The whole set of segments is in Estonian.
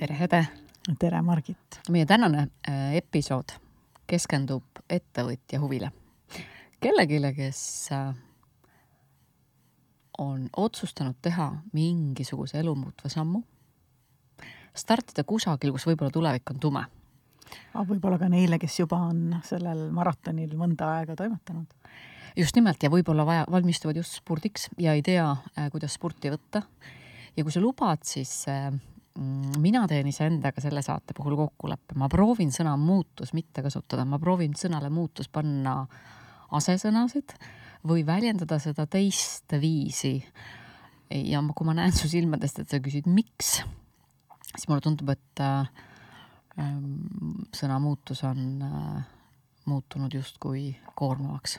tere, Hede! tere, Margit! meie tänane äh, episood keskendub ettevõtja huvile. kellelegi, kes äh, on otsustanud teha mingisuguse elu muutva sammu, startida kusagil, kus võib-olla tulevik on tume. aga võib-olla ka neile, kes juba on sellel maratonil mõnda aega toimetanud. just nimelt ja võib-olla vaja, valmistuvad just spurdiks ja ei tea, äh, kuidas spurti võtta. ja kui sa lubad, siis mina teen iseendaga selle saate puhul kokkuleppe, ma proovin sõna muutus mitte kasutada, ma proovin sõnale muutus panna asesõnasid või väljendada seda teist viisi. ja kui ma näen su silmadest, et sa küsid, miks, siis mulle tundub, et äh, sõna muutus on äh, muutunud justkui koormavaks.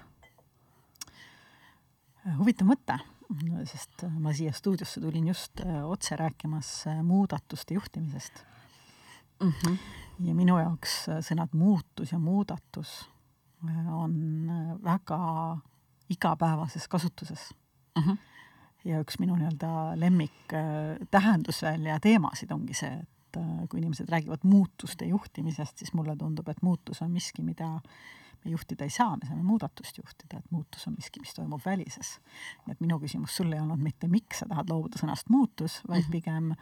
huvitav mõte, sest ma siia stuudiosse tulin just äh, otse rääkimas äh, muudatuste juhtimisest mm. -hmm. ja minu jaoks äh, sõnad muutus ja muudatus on väga igapäevases kasutuses uh. -huh. ja üks minu nii-öelda lemmik äh, tähendusvälja teemasid ongi see, et äh, kui inimesed räägivad muutuste juhtimisest, siis mulle tundub, et muutus on miski, mida me juhtida ei saa, me saame muudatust juhtida, et muutus on miski, mis toimub välises. et minu küsimus sulle ei olnud mitte, miks sa tahad loobuda sõnast muutus, vaid mm -hmm. pigem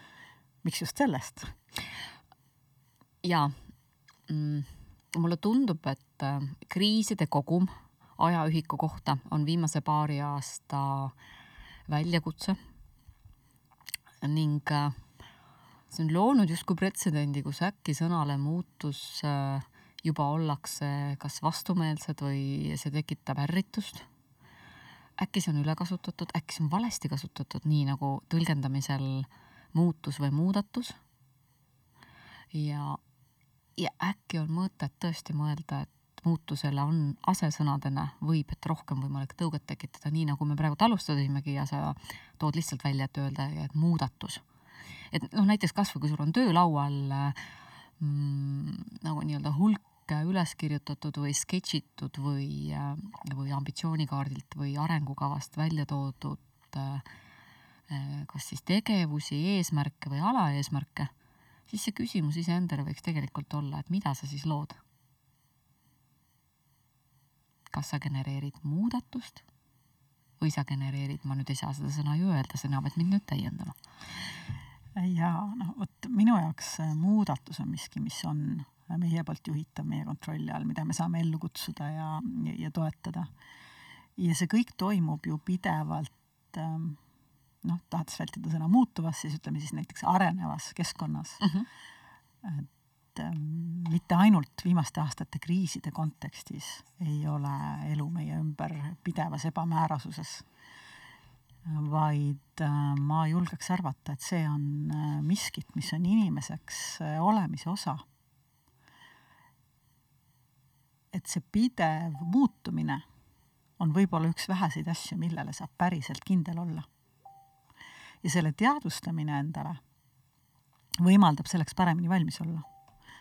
miks just sellest? jaa mm,, mulle tundub, et äh, kriiside kogum ajaühiku kohta on viimase paari aasta väljakutse ning äh, see on loonud justkui pretsedendi, kus äkki sõnale muutus äh, juba ollakse kas vastumeelsed või see tekitab ärritust. äkki see on üle kasutatud, äkki see on valesti kasutatud, nii nagu tõlgendamisel muutus või muudatus. ja, ja äkki on mõtet tõesti mõelda, et muutusele on asesõnadena, võib, et rohkem võimalik tõuget tekitada, nii nagu me praegu alustasimegi ja sa tood lihtsalt välja, et öelda, et muudatus. et noh, näiteks kasvõi kui sul on töölaual mm, nagu nii-öelda hulk üles kirjutatud või sketšitud või, või ambitsioonikaardilt või arengukavast välja toodud kas siis tegevusi, eesmärke või alaeesmärke, siis see küsimus iseendale võiks tegelikult olla, et mida sa siis lood kas sa genereerid muudatust või sa genereerid, ma nüüd ei saa seda sõna ju öelda, sina pead mind nüüd täiendama. ja noh, vot minu jaoks muudatus on miski, mis on meie poolt juhitav meie kontrolli all, mida me saame ellu kutsuda ja, ja, ja toetada. ja see kõik toimub ju pidevalt ähm, noh, tahades vältida sõna muutuvas, siis ütleme siis näiteks arenevas keskkonnas. -huh. et et ähm, mitte ainult viimaste aastate kriiside kontekstis ei ole elu meie ümber pidevas ebamäärasuses, vaid äh, ma julgeks arvata, et see on äh, miskit, mis on inimeseks äh, olemise osa. Et see pidev muutumine on võib-olla üks väheseid asju, millele saab päriselt kindel olla. ja selle teadvustamine endale võimaldab selleks paremini valmis olla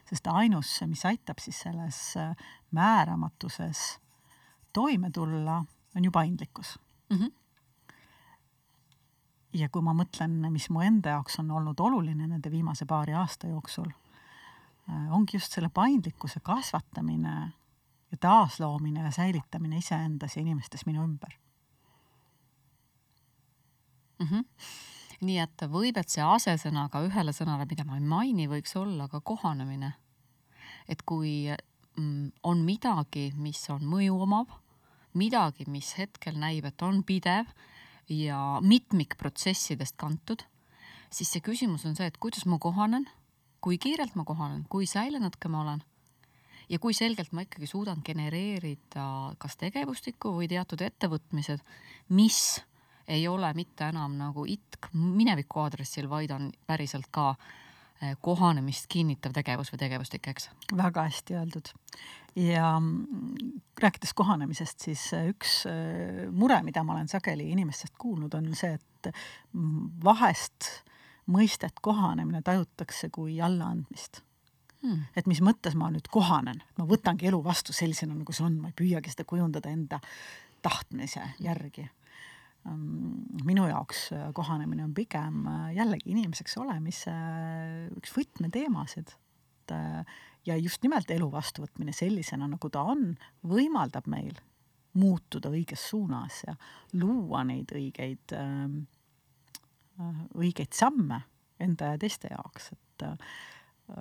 sest ainus, mis aitab siis selles äh, määramatuses toime tulla, on ju paindlikkus mm. -hmm. ja kui ma mõtlen, mis mu enda jaoks on olnud oluline nende viimase paari aasta jooksul, äh, ongi just selle paindlikkuse kasvatamine ja taasloomine ja säilitamine iseendas ja inimestes minu ümber mm. -hmm nii et võib, et see asesõnaga ühele sõnale, mida ma ei maini, võiks olla ka kohanemine. et kui mm, on midagi, mis on mõju omav, midagi, mis hetkel näib, et on pidev ja mitmikprotsessidest kantud, siis see küsimus on see, et kuidas ma kohanen, kui kiirelt ma kohanen, kui säilenud ma olen ja kui selgelt ma ikkagi suudan genereerida kas tegevustikku või teatud ettevõtmised, mis ei ole mitte enam nagu itk mineviku aadressil, vaid on päriselt ka eh, kohanemist kinnitav tegevus või tegevustik, eks? väga hästi öeldud. ja mm, rääkides kohanemisest, siis eh, üks eh, mure, mida ma olen sageli inimestest kuulnud, on see, et mm, vahest mõistet kohanemine tajutakse kui allaandmist hmm.. et mis mõttes ma nüüd kohanen, ma võtangi elu vastu sellisena, nagu see on, ma ei püüagi seda kujundada enda tahtmise järgi. Mm, minu jaoks kohanemine on pigem jällegi inimeseks olemise üks võtmeteemasid. ja just nimelt elu vastuvõtmine sellisena, nagu ta on, võimaldab meil muutuda õiges suunas ja luua neid õigeid, õigeid samme enda ja teiste jaoks, et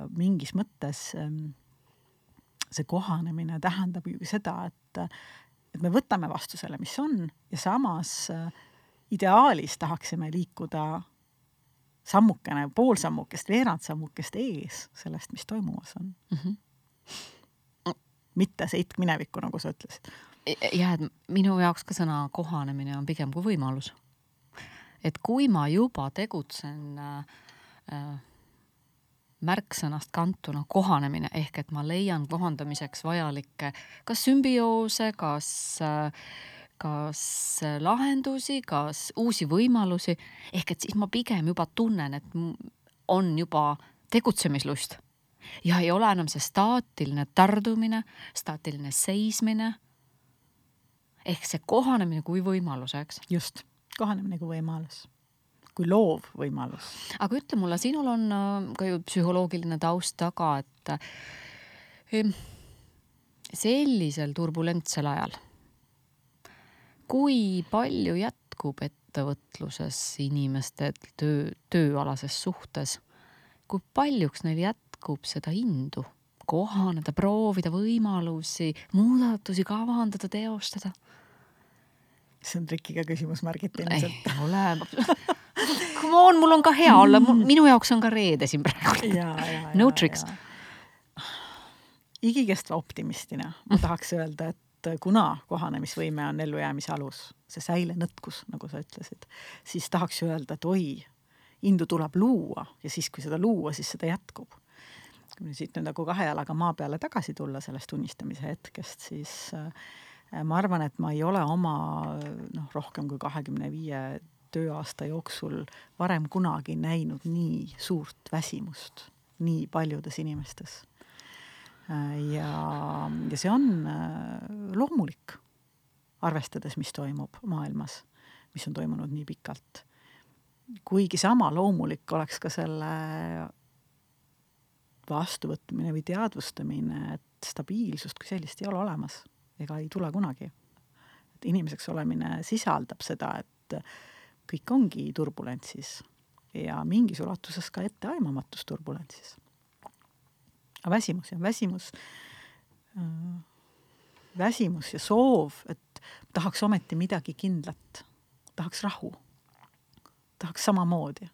mingis mõttes see kohanemine tähendab ju seda, et, et me võtame vastu selle, mis on ja samas äh, ideaalis tahaksime liikuda sammukene, pool sammukest, veerand sammukest ees sellest, mis toimumas on mm. -hmm. mitte see itk minevikku, nagu sa ütlesid. jah, et minu jaoks ka sõna kohanemine on pigem kui võimalus. et kui ma juba tegutsen äh, äh märksõnast kantuna kohanemine ehk et ma leian kohandamiseks vajalikke kas sümbioose, kas, kas lahendusi, kas uusi võimalusi. ehk et siis ma pigem juba tunnen, et on juba tegutsemislust ja ei ole enam see staatiline tardumine, staatiline seismine. ehk see kohanemine kui võimalus, eks. just, kohanemine kui võimalus kui loov võimalus. aga ütle mulle, sinul on äh, ka ju psühholoogiline taust taga, et äh, sellisel turbulentsel ajal, kui palju jätkub ettevõtluses inimestel töö, tööalases suhtes, kui paljuks neil jätkub seda indu kohaneda, proovida võimalusi, muudatusi kavandada, teostada? see on trikiga küsimus, märgiti ilmselt. ei ole come on, mul on ka hea olla, minu jaoks on ka reede siin praegu. no tricks. igikestva optimistina ma tahaks öelda, et kuna kohanemisvõime on ellujäämise alus, see säilenõtkus, nagu sa ütlesid, siis tahaks öelda, et oi, indu tuleb luua ja siis, kui seda luua, siis seda jätkub. kui siit nüüd nagu kahe jalaga maa peale tagasi tulla sellest unistamise hetkest, siis äh, ma arvan, et ma ei ole oma noh, rohkem kui kahekümne viie tööaasta jooksul varem kunagi näinud nii suurt väsimust nii paljudes inimestes. ja, ja see on äh, loomulik, arvestades, mis toimub maailmas, mis on toimunud nii pikalt. kuigi sama loomulik oleks ka selle vastuvõtmine või teadvustamine, et stabiilsust kui sellist ei ole olemas ega ei tule kunagi. et inimeseks olemine sisaldab seda, et kõik ongi turbulentsis ja mingis ulatuses ka etteaimamatus turbulentsis. aga väsimus jah, väsimus äh,, väsimus ja soov, et tahaks ometi midagi kindlat, tahaks rahu, tahaks samamoodi.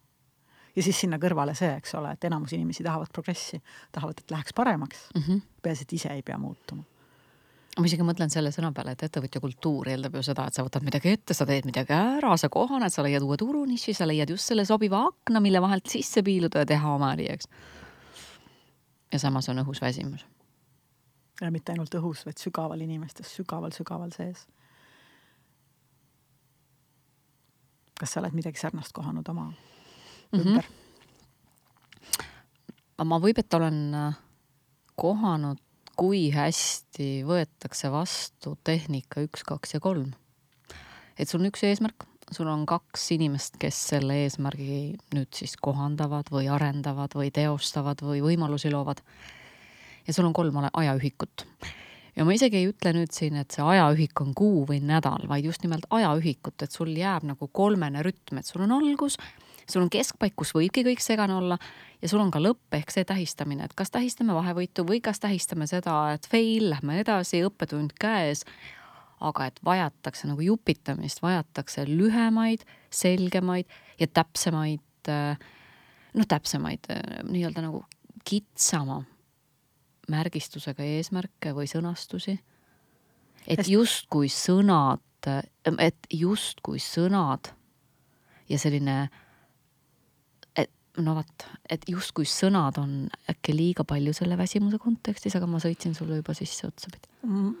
ja siis sinna kõrvale see, eks ole, et enamus inimesi tahavad progressi, tahavad, et läheks paremaks mm, -hmm. peaasi, et ise ei pea muutuma ma isegi mõtlen selle sõna peale, et ettevõtja kultuur eeldab ju seda, et sa võtad midagi ette, sa teed midagi ära, sa kohaned, sa leiad uue turuniši, sa leiad just selle sobiva akna, mille vahelt sisse piiluda ja teha oma äri, eks. ja samas on õhus väsimus. ja mitte ainult õhus, vaid sügaval inimestes, sügaval-sügaval sees. kas sa oled midagi sarnast kohanud oma mm -hmm. ümber? ma võib, et olen äh, kohanud kui hästi võetakse vastu tehnika üks, kaks ja kolm. et sul on üks eesmärk, sul on kaks inimest, kes selle eesmärgi nüüd siis kohandavad või arendavad või teostavad või võimalusi loovad. ja sul on kolm ajaühikut. ja ma isegi ei ütle nüüd siin, et see ajaühik on kuu või nädal, vaid just nimelt ajaühikut, et sul jääb nagu kolmene rütm, et sul on algus, sul on keskpaik, kus võibki kõik segane olla ja sul on ka lõpp ehk see tähistamine, et kas tähistame vahevõitu või kas tähistame seda, et fail, lähme edasi, õppetund käes. aga et vajatakse nagu jupitamist, vajatakse lühemaid, selgemaid ja täpsemaid, noh, täpsemaid nii-öelda nagu kitsama märgistusega eesmärke või sõnastusi. et justkui sõnad, et justkui sõnad ja selline no vot, et justkui sõnad on äkki liiga palju selle väsimuse kontekstis, aga ma sõitsin sulle juba sisse otsapidi mm,.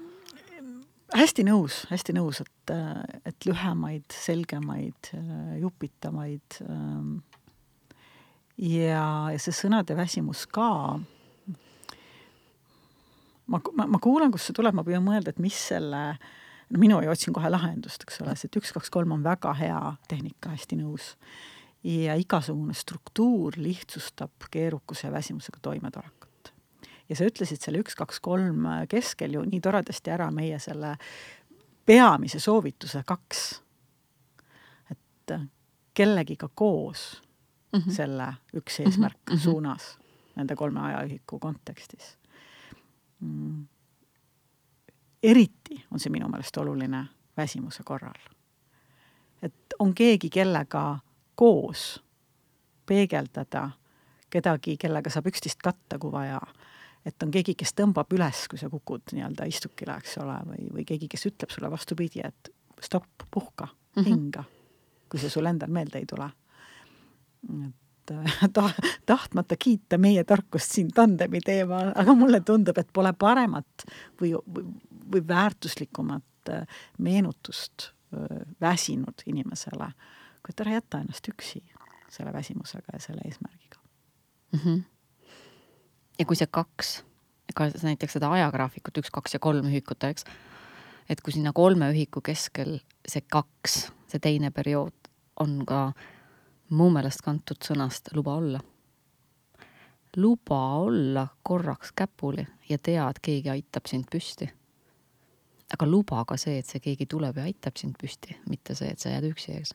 hästi nõus, hästi nõus, et, et lühemaid, selgemaid, jupitamaid. Ähm, ja, ja see sõnade väsimus ka. ma, ma, ma kuulan, kust see tuleb, ma püüan mõelda, et mis selle no minu ei otsin kohe lahendust, eks ole, sest üks, kaks, kolm on väga hea tehnika, hästi nõus. Ja igasugune struktuur lihtsustab keerukuse ja väsimusega toimetulekut. ja sa ütlesid selle üks, kaks, kolm keskel ju nii toredasti ära meie selle peamise soovituse kaks. et kellegiga koos mm -hmm. selle üks eesmärk mm -hmm. suunas nende kolme ajaühiku kontekstis mm eriti on see minu meelest oluline väsimuse korral. et on keegi, kellega koos peegeldada kedagi, kellega saab üksteist katta, kui vaja. et on keegi, kes tõmbab üles, kui sa kukud nii-öelda istukile, eks ole, või, või keegi, kes ütleb sulle vastupidi, et stopp, puhka, mhm. hinga, kui see sul endal meelde ei tule. et et ta-, tahtmata kiita meie tarkust siin tandemi teemal, aga mulle tundub, et pole paremat või, või, või väärtuslikumat äh, meenutust äh, väsinud inimesele, et ära jäta ennast üksi selle väsimusega ja selle eesmärgiga mm. -hmm. ja kui see kaks, ka näiteks seda ajagraafikut üks, kaks ja kolm ühikut, eks, et kui sinna kolme ühiku keskel see kaks, see teine periood on ka mu meelest kantud sõnast luba olla. luba olla korraks käpuli ja tea, et keegi aitab sind püsti. aga luba ka see, et see keegi tuleb ja aitab sind püsti, mitte see, et sa jääd üksi, eks.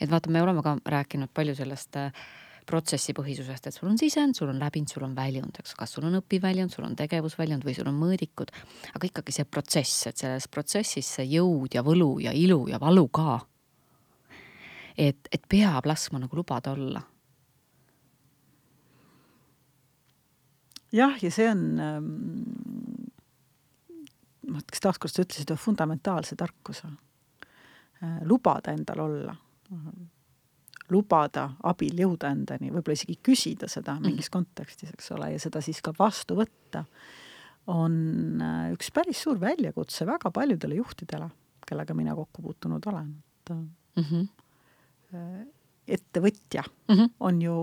Et vaata, me oleme ka rääkinud palju sellest äh, protsessipõhisusest, et sul on sisend, sul on läbind, sul on väljund, eks, kas sul on õpiväljund, sul on tegevusväljund või sul on mõõdikud, aga ikkagi see protsess, et selles protsessis see jõud ja võlu ja ilu ja valu ka et, et peab laskma nagu lubada olla. jah, ja see on ähm,, ma ütleks taaskord, sa ütlesid fundamentaalse tarkuse äh,. lubada endal olla lubada abil jõuda endani, võib-olla isegi küsida seda mhm. mingis kontekstis, eks ole, ja seda siis ka vastu võtta, on äh, üks päris suur väljakutse väga paljudele juhtidele, kellega mina kokku puutunud olen, et mm -hmm ettevõtja mm -hmm. on ju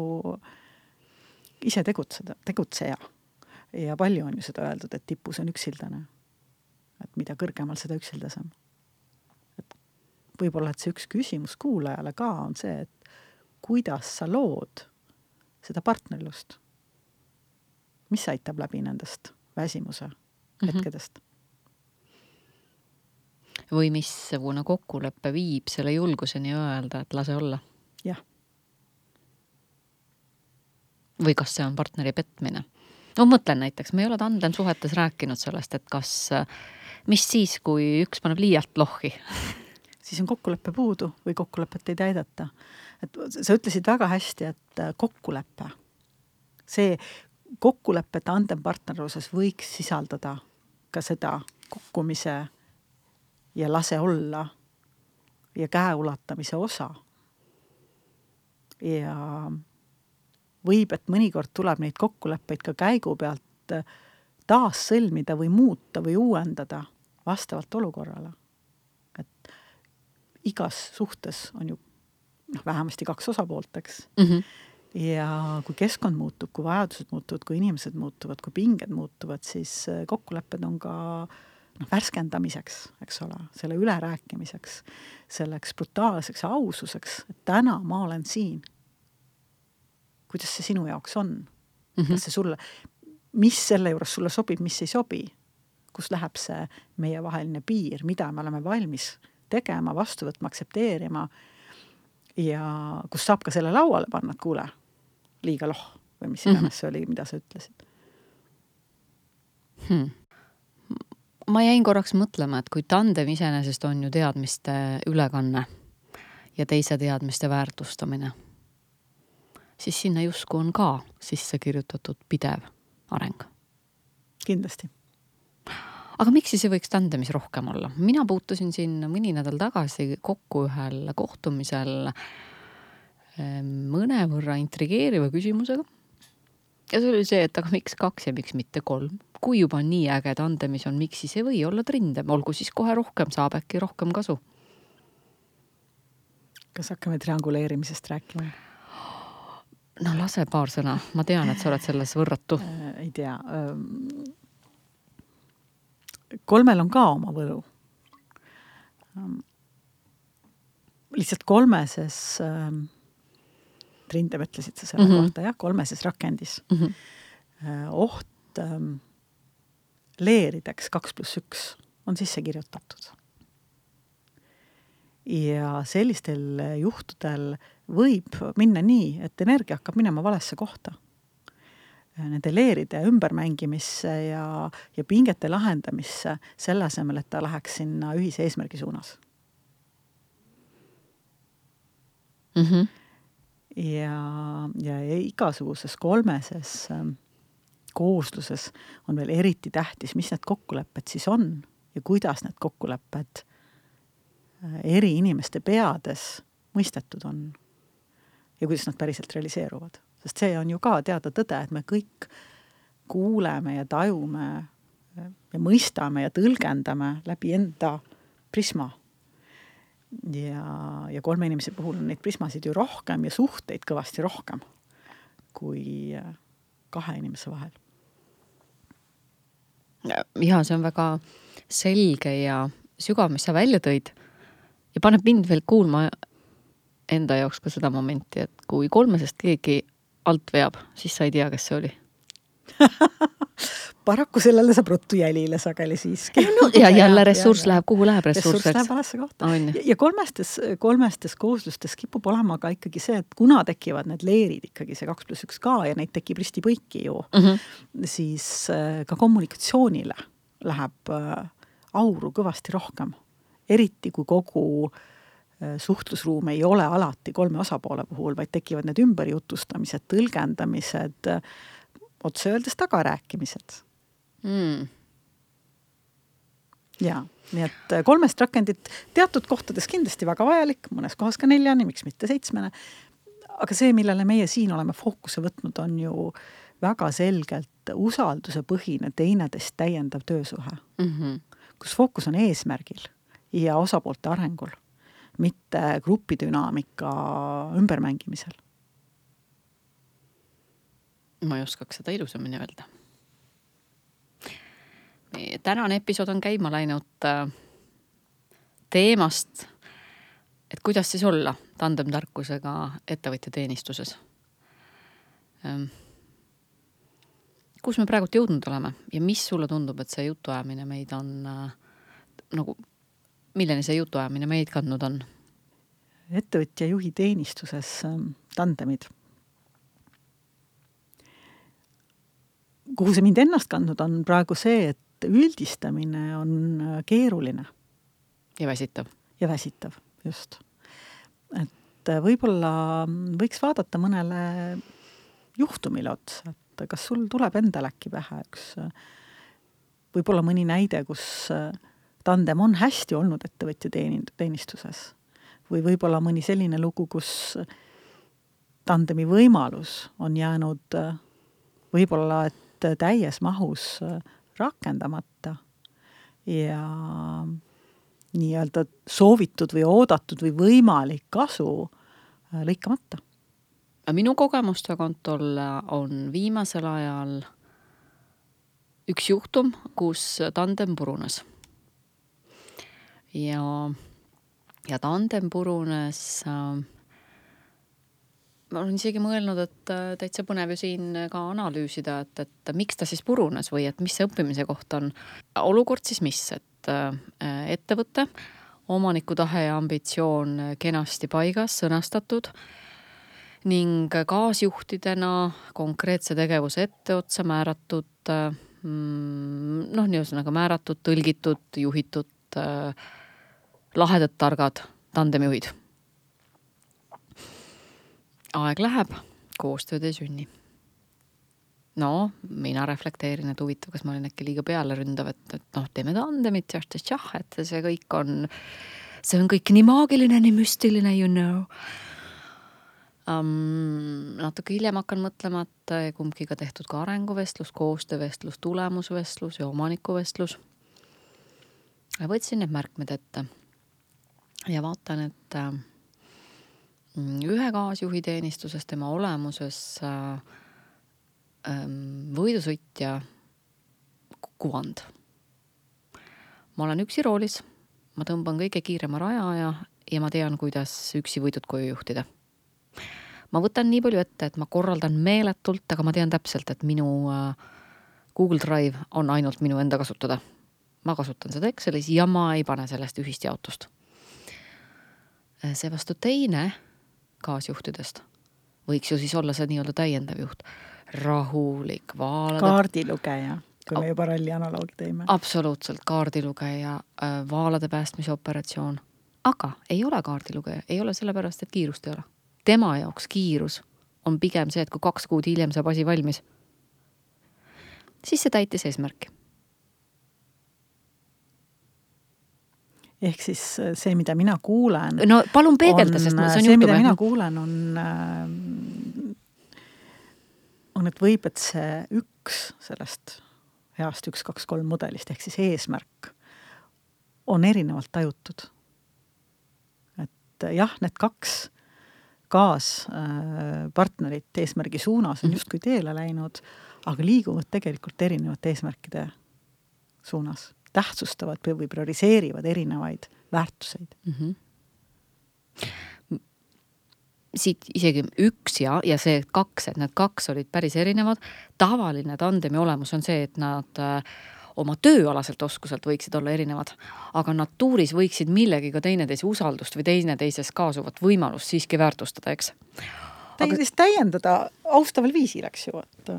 ise tegutseda, tegutseja. ja palju on ju seda öeldud, et tipus on üksildane. et mida kõrgemal, seda üksildasem. Võib-olla, et see üks küsimus kuulajale ka on see, et kuidas sa lood seda partnerlust, mis aitab läbi nendest väsimuse hetkedest mm. -hmm või missugune kokkulepe viib selle julguseni öelda, et lase olla? jah. või kas see on partneri petmine? no mõtlen näiteks, me ei ole tandemsuhetes rääkinud sellest, et kas, mis siis, kui üks paneb liialt lohhi siis on kokkulepe puudu või kokkulepet ei täideta. et sa ütlesid väga hästi, et kokkulepe, see kokkulepe tandempartnerluses võiks sisaldada ka seda kukkumise ja lase olla ja käeulatamise osa. ja võib, et mõnikord tuleb neid kokkuleppeid ka käigu pealt äh, taas sõlmida või muuta või uuendada vastavalt olukorrale. Igas suhtes on ju noh, vähemasti kaks osapoolt, eks mm. -hmm. ja kui keskkond muutub, kui vajadused muutuvad, kui inimesed muutuvad, kui pinged muutuvad, siis äh, kokkulepped on ka noh, värskendamiseks, eks ole, selle ülerääkimiseks, selleks brutaalseks aususeks, et täna ma olen siin. kuidas see sinu jaoks on mm? -hmm. kas see sulle, mis selle juures sulle sobib, mis ei sobi? kus läheb see meievaheline piir, mida me oleme valmis tegema, vastu võtma, aktsepteerima ja kus saab ka selle lauale panna, et kuule, liiga loh või mis iganes -hmm. see oli, mida sa ütlesid hmm ma jäin korraks mõtlema, et kui tandem iseenesest on ju teadmiste ülekanne ja teise teadmiste väärtustamine, siis sinna justkui on ka sisse kirjutatud pidev areng. kindlasti. Aga miks siis ei võiks tandemis rohkem olla? mina puutusin siin mõni nädal tagasi kokku ühel kohtumisel ehm, mõnevõrra intrigeeriva küsimusega. ja see oli see, et aga miks kaks ja miks mitte kolm kui juba nii äge tandemis on, miks siis ei või olla trindem, olgu siis kohe rohkem, saab äkki rohkem kasu. kas hakkame trianguleerimisest rääkima? no lase paar sõna, ma tean, et sa oled selles võrratu äh,. ei tea. Kolmel on ka oma võlu. lihtsalt kolmeses äh,, Triin, te mõtlesite selle mm -hmm. kohta, jah, kolmeses rakendis mm -hmm. oht äh, leerideks kaks pluss üks on sisse kirjutatud. ja sellistel juhtudel võib minna nii, et energia hakkab minema valesse kohta nende leeride ümbermängimisse ja, ja pingete lahendamisse, selle asemel, et ta läheks sinna ühise eesmärgi suunas mm. -hmm. ja, ja igasuguses kolmeses ähm, koosluses on veel eriti tähtis, mis need kokkulepped siis on ja kuidas need kokkulepped äh, eri inimeste peades mõistetud on ja kuidas nad päriselt realiseeruvad sest see on ju ka teada tõde, et me kõik kuuleme ja tajume ja mõistame ja tõlgendame läbi enda prisma. ja, ja kolme inimese puhul on neid prismasid ju rohkem ja suhteid kõvasti rohkem kui kahe inimese vahel. ja see on väga selge ja sügav, mis sa välja tõid ja paneb mind veel kuulma enda jaoks ka seda momenti, et kui kolmesest keegi alt veab, siis sa ei tea, kes see oli paraku sellele saab ruttu jälile sageli siiski no, ja jälle ressurss läheb, kuhu läheb ressurss? ressurss läheb valesse kohta. ja kolmestes, kolmestes kooslustes kipub olema ka ikkagi see, et kuna tekivad need leerid ikkagi, see kaks pluss üks ka ja neid tekib risti-põiki ju mm, -hmm. siis äh, ka kommunikatsioonile läheb äh, auru kõvasti rohkem. eriti kui kogu äh, Äh, suhtlusruum ei ole alati kolme osapoole puhul, vaid tekivad need ümberjutustamised, tõlgendamised, otse öeldes tagarääkimised mm.. jaa, nii et äh, kolmest rakendit teatud kohtades kindlasti väga vajalik, mõnes kohas ka neljani, miks mitte seitsmene. aga see, millele meie siin oleme fookuse võtnud, on ju väga selgelt usaldusepõhine teineteist täiendav töösuhe mm, -hmm. kus fookus on eesmärgil ja osapoolte arengul mitte grupidünaamika ümbermängimisel. ma ei oskaks seda ilusamini öelda. tänane episood on käima läinud äh, teemast, et kuidas siis olla tandemtarkusega ettevõtja teenistuses. Ähm, kus me praegult jõudnud oleme ja mis sulle tundub, et see jutuajamine meid on äh, nagu milleni see jutuajamine meid kandnud on? ettevõtja juhi teenistuses ähm, tandemid. kuhu see mind ennast kandnud on praegu see, et üldistamine on äh, keeruline. ja väsitav. ja väsitav, just. et äh, võib-olla võiks vaadata mõnele juhtumile otsa, et kas sul tuleb endal äkki pähe üks äh, võib-olla mõni näide, kus äh, tandem on hästi olnud ettevõtja teenind-, teenistuses. või võib-olla mõni selline lugu, kus tandemi võimalus on jäänud võib-olla et täies mahus rakendamata ja nii-öelda soovitud või oodatud või võimalik kasu lõikamata. minu kogemuste kontol on viimasel ajal üks juhtum, kus tandem purunes ja, ja tandem purunes äh, ma olen isegi mõelnud, et äh, täitsa põnev ju siin ka analüüsida, et, et miks ta siis purunes või et mis see õppimise koht on. olukord siis mis, et äh, ettevõte, omaniku tahe ja ambitsioon kenasti paigas, sõnastatud ning kaasjuhtidena konkreetse tegevuse etteotsa määratud mm, noh, nii ühesõnaga määratud, tõlgitud, juhitud äh, lahedad, targad tandemjuhid. aeg läheb, koostööd ei sünni. no mina reflekteerin, et huvitav, kas ma olin äkki liiga pealeründav, et, et noh, teeme tandemit ja tšah, et see kõik on, see on kõik nii maagiline, nii müstiline, you know um,. natuke hiljem hakkan mõtlema, et kumbki ka tehtud ka arenguvestlus, koostöövestlus, tulemusvestlus ja omanikuvestlus. võtsin need märkmed ette ja vaatan, et äh, ühe gaasjuhi teenistuses tema olemuses äh, ähm, võidusõitja kuvand. ma olen üksi roolis, ma tõmban kõige kiirema raja ja, ja ma tean, kuidas üksi võidud koju juhtida. ma võtan nii palju ette, et ma korraldan meeletult, aga ma tean täpselt, et minu äh, Google Drive on ainult minu enda kasutada. ma kasutan seda Excelis ja ma ei pane sellest ühist jaotust. Äh, seevastu teine kaasjuhtidest võiks ju siis olla see nii-öelda täiendav juht, rahulik, vaalade kaardilugeja, kui me juba ralli analoogi tõime. absoluutselt, kaardilugeja, vaalade päästmise operatsioon. aga ei ole kaardilugeja, ei ole sellepärast, et kiirust ei ole. tema jaoks kiirus on pigem see, et kui kaks kuud hiljem saab asi valmis, siis see täitis eesmärki. Ehk siis see, mida mina kuulen. no palun peegelda, sest see on see, mida mina kuulen, on, on, et võib, et see üks sellest heast üks, kaks, kolm mudelist ehk siis eesmärk on erinevalt tajutud. et jah, need kaks kaaspartnerit eesmärgi suunas on mhm. justkui teele läinud, aga liiguvad tegelikult erinevate eesmärkide suunas, tähtsustavad või prioriseerivad erinevaid väärtuseid mm. -hmm siit isegi üks ja, ja see kaks, et need kaks olid päris erinevad. tavaline tandemi olemus on see, et nad äh, oma tööalaselt oskuselt võiksid olla erinevad, aga natuuris võiksid millegiga teineteise usaldust või teineteises kaasuvat võimalust siiski väärtustada, eks. teineteist aga... täiendada austaval viisil, eks ju, et.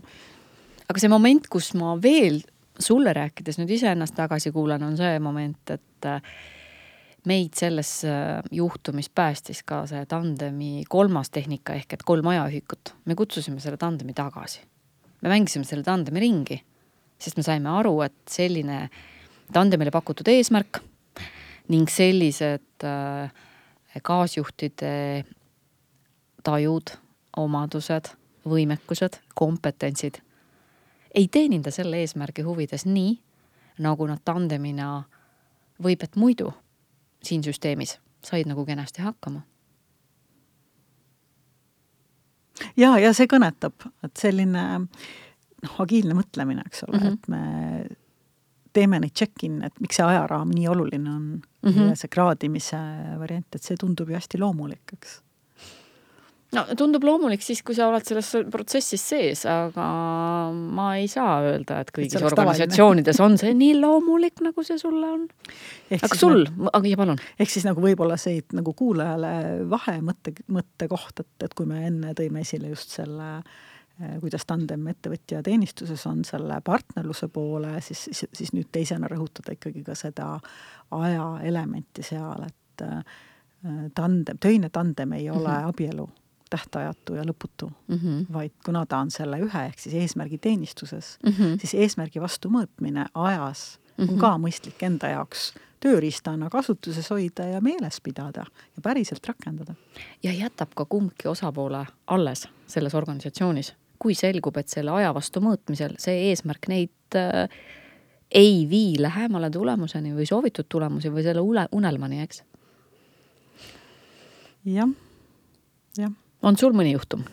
aga see moment, kus ma veel sulle rääkides nüüd iseennast tagasi kuulan, on see moment, et äh, meid selles äh, juhtumis päästis ka see tandemi kolmas tehnika ehk et kolm ajaühikut. me kutsusime selle tandemi tagasi. me mängisime selle tandemi ringi sest me saime aru, et selline tandemile pakutud eesmärk ning sellised äh, kaasjuhtide tajud, omadused, võimekused, kompetentsid ei teeninda selle eesmärgi huvides nii, nagu nad tandemina võib, et muidu siin süsteemis said nagu kenasti hakkama. ja, ja see kõnetab, et selline noh, agiilne mõtlemine, eks ole mm, -hmm. et me teeme neid check-in'e, et miks see ajaraam nii oluline on mm -hmm. ja see kraadimise variant, et see tundub ju hästi loomulik, eks no tundub loomulik siis, kui sa oled selles protsessis sees, aga ma ei saa öelda, et kõigis et organisatsioonides on see nii loomulik, nagu see sulle on. aga sul, aga ja palun. ehk siis nagu võib-olla see nagu kuulajale vahe mõtte, mõttekoht, et, et kui me enne tõime esile just selle Äh, kuidas tandem ettevõtja teenistuses on selle partnerluse poole, siis, siis, siis nüüd teisena rõhutada ikkagi ka seda aja elementi seal, et äh, tandem, töine tandem ei ole mm -hmm. abielu tähtajatu ja lõputu mm, -hmm. vaid kuna ta on selle ühe ehk siis eesmärgi teenistuses mm, -hmm. siis eesmärgi vastu mõõtmine ajas mm -hmm. on mhm. ka mõistlik enda jaoks tööriistana kasutuses hoida ja meeles pidada ja päriselt rakendada. ja jätab ka kumbki osapoole alles selles organisatsioonis kui selgub, et selle aja vastu mõõtmisel see eesmärk neid äh, ei vii lähemale tulemuseni või soovitud tulemusi või selle une, unelmani, eks? jah, jah. On sul mõni juhtum?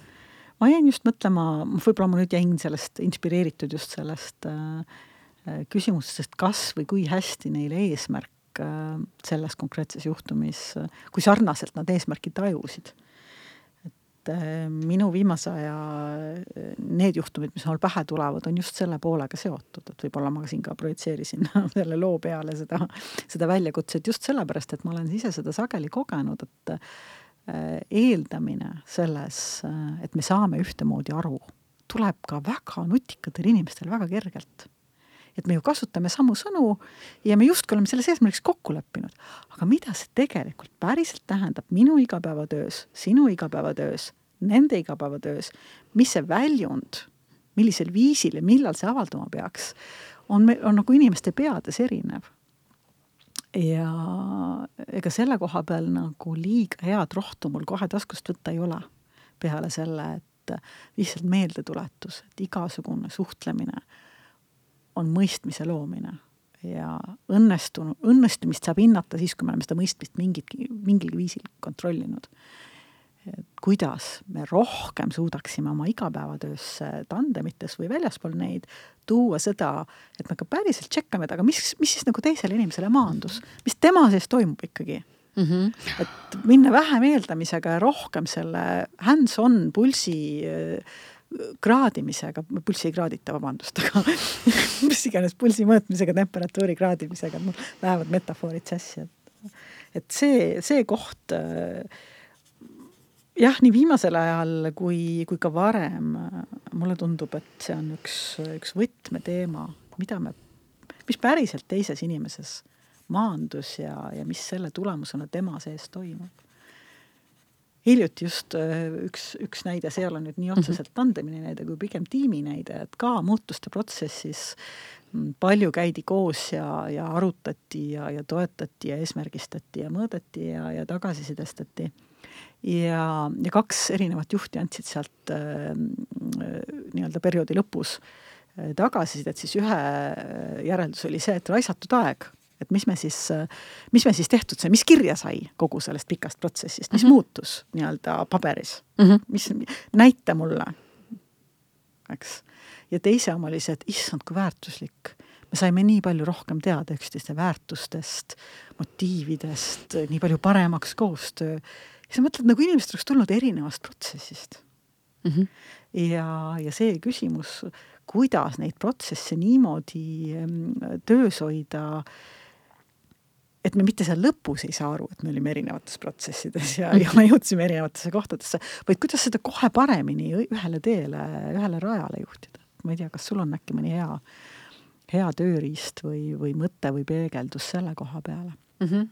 ma jäin just mõtlema, võib-olla ma nüüd jäin sellest inspireeritud just sellest äh, äh küsimusest, kas või kui hästi neil eesmärk äh, selles konkreetses juhtumis, äh, kui sarnaselt nad eesmärki tajusid et äh, minu viimase aja äh, need juhtumid, mis mul pähe tulevad, on just selle poolega seotud, et võib-olla ma siin ka projitseerisin selle loo peale seda, seda väljakutset just sellepärast, et ma olen ise seda sageli kogenud, et eeldamine selles, et me saame ühtemoodi aru, tuleb ka väga nutikatel inimestel väga kergelt et me ju kasutame samu sõnu ja me justkui oleme selles eesmärgiks kokku leppinud. aga mida see tegelikult päriselt tähendab minu igapäevatöös, sinu igapäevatöös, nende igapäevatöös, mis see väljund, millisel viisil ja millal see avalduma peaks, on, on nagu inimeste peades erinev. Ja ega selle koha peal nagu liiga head rohtu mul kohe taskust võtta ei ole, peale selle, et lihtsalt meeldetuletus, et igasugune suhtlemine on mõistmise loomine ja õnnestunud, õnnestumist saab hinnata siis, kui me oleme seda mõistmist mingit, mingil viisil kontrollinud. Kuidas me rohkem suudaksime oma igapäevatöösse tandemites või väljaspool neid tuua seda, et me ka päriselt tšekkame, et aga mis, mis siis nagu teisele inimesele maandus, mis tema sees toimub ikkagi mm. -hmm. et minna vähem eeldamisega ja rohkem selle hands-on pulsi äh, kraadimisega, pulssi ei kraadita, vabandust, aga mis iganes pulsi mõõtmisega, temperatuuri kraadimisega, mul lähevad metafoorid sassi, et et see, see koht äh, jah, nii viimasel ajal kui, kui ka varem mulle tundub, et see on üks, üks võtmeteema, mida me, mis päriselt teises inimeses maandus ja, ja mis selle tulemusena tema sees toimub. hiljuti just äh, üks, üks näide, see ei ole nüüd nii otseselt mhm. tandemini näide, kui pigem tiimi näide, et ka muutuste protsessis mm, palju käidi koos ja, ja arutati ja, ja toetati ja eesmärgistati ja mõõdeti ja, ja tagasisidestati ja, ja kaks erinevat juhti andsid sealt äh, nii-öelda perioodi lõpus äh, tagasisidet, siis ühe äh, järeldus oli see, et raisatud aeg, et mis me siis, äh, mis me siis tehtud sai, mis kirja sai kogu sellest pikast protsessist, mis mm -hmm. muutus nii-öelda paberis? Mm, -hmm. mis, näita mulle, eks. ja teise oma oli see, et issand, kui väärtuslik. Me saime nii palju rohkem teada üksteiste väärtustest, motiividest, nii palju paremaks koostöö sa mõtled, nagu inimesed oleks tulnud erinevast protsessist mm. -hmm. ja, ja see küsimus, kuidas neid protsesse niimoodi töös hoida, et me mitte seal lõpus ei saa aru, et me olime erinevates protsessides ja, ja me jõudsime erinevatesse kohtadesse, vaid kuidas seda kohe paremini ühele teele, ühele rajale juhtida. ma ei tea, kas sul on äkki mõni hea, hea tööriist või, või mõte või peegeldus selle koha peale mm? -hmm.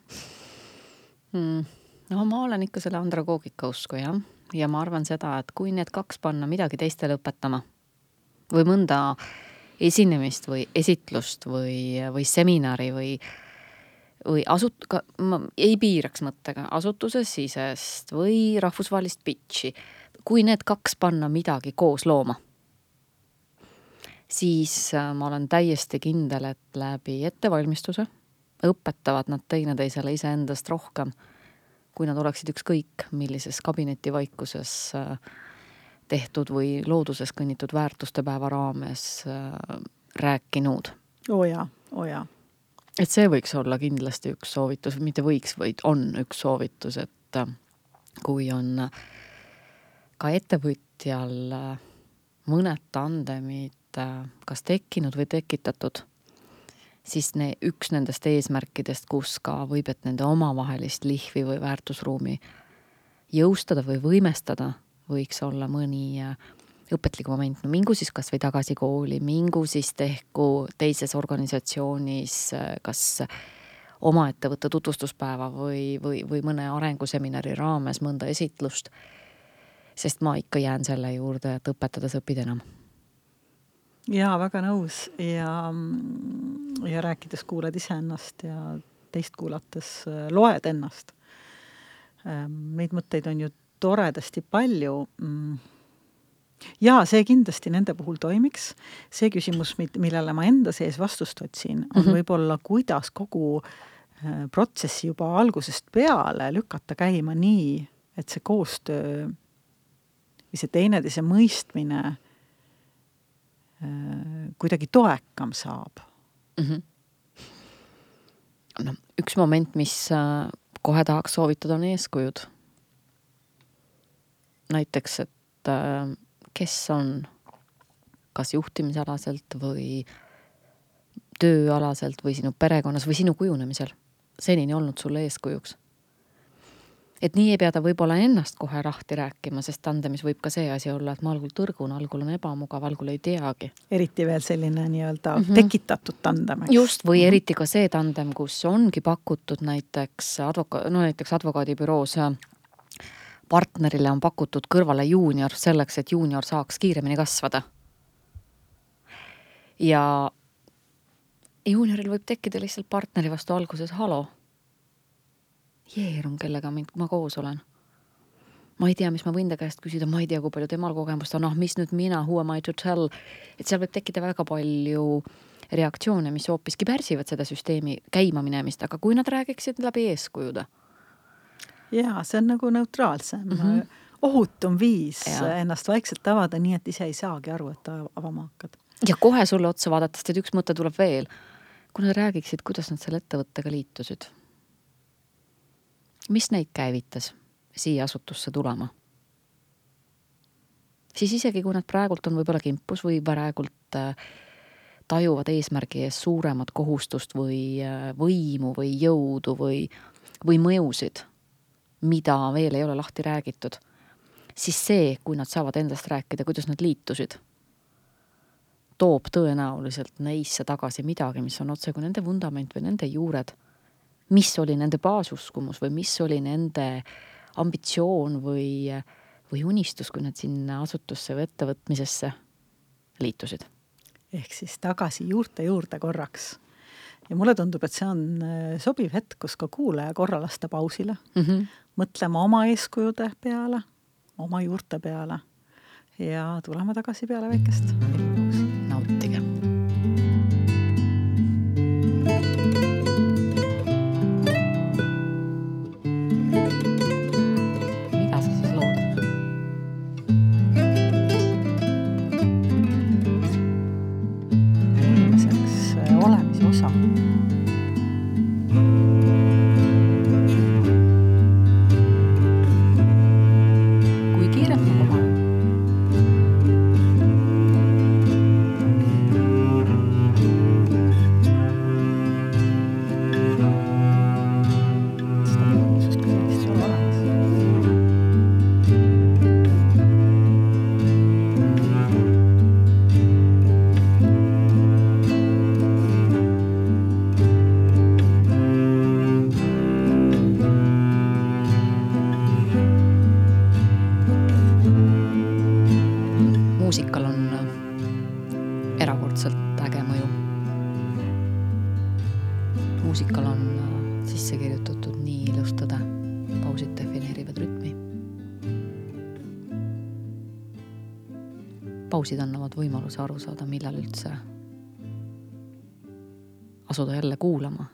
Mm no ma olen ikka selle andragoogika usku jah, ja ma arvan seda, et kui need kaks panna midagi teistele õpetama või mõnda esinemist või esitlust või, või seminari või, või asut-, ka ma ei piiraks mõttega asutusesisest või rahvusvahelist pitch'i, kui need kaks panna midagi koos looma, siis äh, ma olen täiesti kindel, et läbi ettevalmistuse õpetavad nad teineteisele iseendast rohkem kui nad oleksid ükskõik millises kabinetivaikuses äh, tehtud või looduses kõnnitud väärtuste päeva raames äh, rääkinud. oo jaa, oo jaa. et see võiks olla kindlasti üks soovitus, mitte võiks, vaid on üks soovitus, et äh, kui on ka ettevõtjal mõned tandemid kas tekkinud või tekitatud siis ne, üks nendest eesmärkidest, kus ka võib, et nende omavahelist lihvi või väärtusruumi jõustada või võimestada, võiks olla mõni äh, õpetlik moment, no mingu siis kasvõi tagasi kooli, mingu siis tehku teises organisatsioonis äh, kas oma ettevõtte tutvustuspäeva või, või, või mõne arenguseminari raames mõnda esitlust. sest ma ikka jään selle juurde, et õpetades õpid enam jaa, väga nõus ja, ja rääkides kuuled iseennast ja teist kuulates äh, loed ennast. Ähm, neid mõtteid on ju toredasti palju. Mm. jaa, see kindlasti nende puhul toimiks. see küsimus, millele ma enda sees vastust otsin, on mm -hmm. võib-olla, kuidas kogu äh, protsessi juba algusest peale lükata käima nii, et see koostöö või see teineteise mõistmine kuidagi toekam saab mm. -hmm. noh, üks moment, mis äh, kohe tahaks soovitada, on eeskujud. näiteks, et äh, kes on kas juhtimisalaselt või tööalaselt või sinu perekonnas või sinu kujunemisel senini olnud sulle eeskujuks et nii ei pea ta võib-olla ennast kohe lahti rääkima, sest tandemis võib ka see asi olla, et ma algul tõrgun, algul on ebamugav, algul ei teagi. eriti veel selline nii-öelda mm -hmm. tekitatud tandem, eks. just, või mm -hmm. eriti ka see tandem, kus ongi pakutud näiteks advoka-, no näiteks advokaadibüroos äh, partnerile on pakutud kõrvale juunior selleks, et juunior saaks kiiremini kasvada. ja juunioril võib tekkida lihtsalt partneri vastu alguses halo jeerun, kellega mind, ma koos olen. ma ei tea, mis ma võin ta käest küsida, ma ei tea, kui palju temal kogemust on, ah, mis nüüd mina, who am I to tell. et seal võib tekkida väga palju reaktsioone, mis hoopiski pärsivad seda süsteemi käimaminemist, aga kui nad räägiksid läbi eeskujude. jaa, see on nagu neutraalsem mm. -hmm ohutum viis Jaa. ennast vaikselt avada, nii et ise ei saagi aru, et av- avama hakkad. ja kohe sulle otsa vaadates tead, üks mõte tuleb veel. kui nad räägiksid, kuidas nad selle ettevõttega liitusid. Mis neid käivitas siia asutusse tulema? siis isegi, kui nad praegult on võib-olla kimpus või praegult äh, tajuvad eesmärgi ees suuremat kohustust või äh, võimu või jõudu või, või mõjusid, mida veel ei ole lahti räägitud, siis see, kui nad saavad endast rääkida, kuidas nad liitusid toob tõenäoliselt neisse tagasi midagi, mis on otsekui nende vundament või nende juured. Mis oli nende baasuskumus või mis oli nende ambitsioon või, või unistus, kui nad sinna asutusse või ettevõtmisesse liitusid. ehk siis tagasi juurte juurde korraks. ja mulle tundub, et see on äh, sobiv hetk, kus ka kuulaja korra lasta pausile Mm -hmm. mõtlema oma eeskujude peale, oma juurte peale ja tulema tagasi peale väikest pausi. Äh, olemise pausid annavad võimaluse aru saada, millal üldse asuda jälle kuulama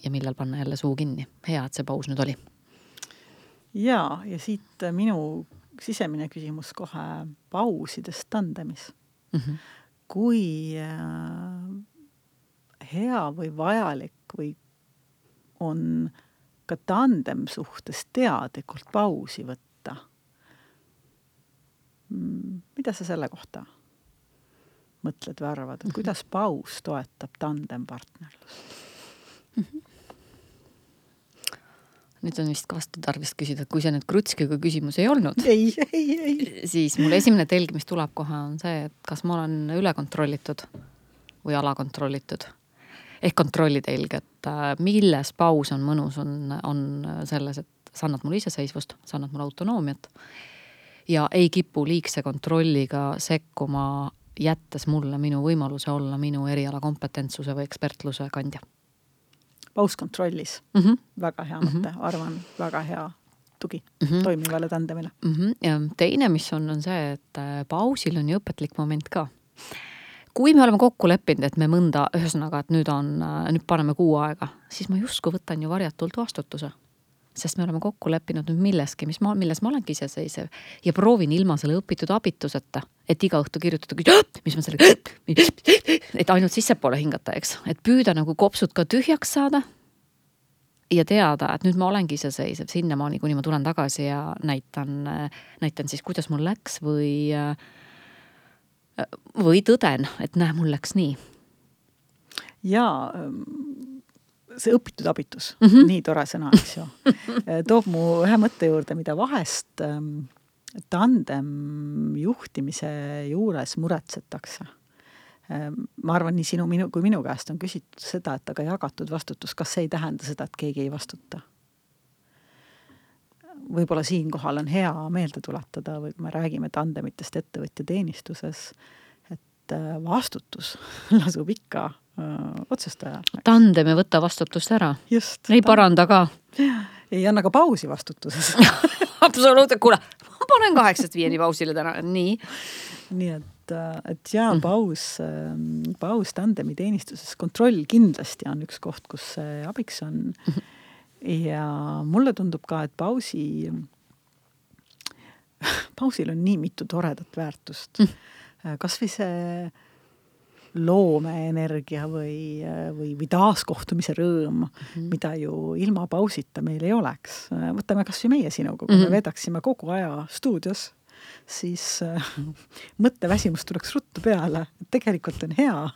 ja millal panna jälle suu kinni. hea, et see paus nüüd oli. ja, ja siit minu sisemine küsimus kohe pausidest tandemis. Mm -hmm. kui äh, hea või vajalik või on ka tandem suhtes teadlikult pausi võtta? Mida sa selle kohta mõtled või arvad, et kuidas paus toetab tandempartnerlust? nüüd on vist vastu tarvis küsida, et kui see nüüd krutskiga küsimus ei olnud, ei, ei, ei. siis mul esimene telg, mis tuleb kohe, on see, et kas ma olen üle kontrollitud või alakontrollitud. ehk kontrolli telg, et äh, milles paus on mõnus, on, on selles, et sa annad mulle iseseisvust, sa annad mulle autonoomiat. Ja ei kipu liigse kontrolliga sekkuma, jättes mulle minu võimaluse olla minu eriala kompetentsuse või ekspertluse kandja paus kontrollis mm. -hmm. väga hea mõte mm, -hmm. arvan, väga hea tugi Mm -hmm. toimivale tandemile. mm. -hmm. ja teine, mis on, on see, et äh, pausil on ju õpetlik moment ka. kui me oleme kokku leppinud, et me mõnda, ühesõnaga, et nüüd on, nüüd paneme kuu aega, siis ma justkui võtan ju varjatult vastutuse. Sest me oleme kokku leppinud nüüd milleski, mis ma, milles ma olengi iseseisev ja proovin ilma selle õpitud abituseta, et iga õhtu kirjutada, mis ma sellega, et ainult sissepoole hingata, eks, et püüda nagu kopsud ka tühjaks saada ja teada, et nüüd ma olengi iseseisev sinnamaani, kuni ma tulen tagasi ja näitan, näitan siis, kuidas mul läks või, või tõden, et näe, mul läks nii. ja see õpitud abitus mm, -hmm. nii tore sõna, eks ju, toob mu ühe mõtte juurde, mida vahest ähm, tandem juhtimise juures muretsetakse ma arvan, nii sinu, minu kui minu käest on küsitud seda, et aga jagatud vastutus, kas see ei tähenda seda, et keegi ei vastuta? võib-olla siinkohal on hea meelde tuletada või kui me räägime tandemitest ettevõtja teenistuses, et vastutus lasub ikka öö, otsustajal. tandem ei võta vastutust ära. ei paranda ka. ei anna ka pausi vastutuses absoluutselt, kuule, ma panen kaheksast viieni pausile täna, nii. nii et et jaa, paus, paus tandemi teenistuses, kontroll kindlasti on üks koht, kus see abiks on. ja mulle tundub ka, et pausi pausil on nii mitu toredat väärtust mm.. kasvõi see loomeenergia või, või, või taaskohtumise rõõm mm, -hmm. mida ju ilma pausita meil ei oleks. võtame kas või meie sinuga, kui mm -hmm. me vedaksime kogu aja stuudios, siis äh, mõtteväsimus tuleks ruttu peale. tegelikult on hea,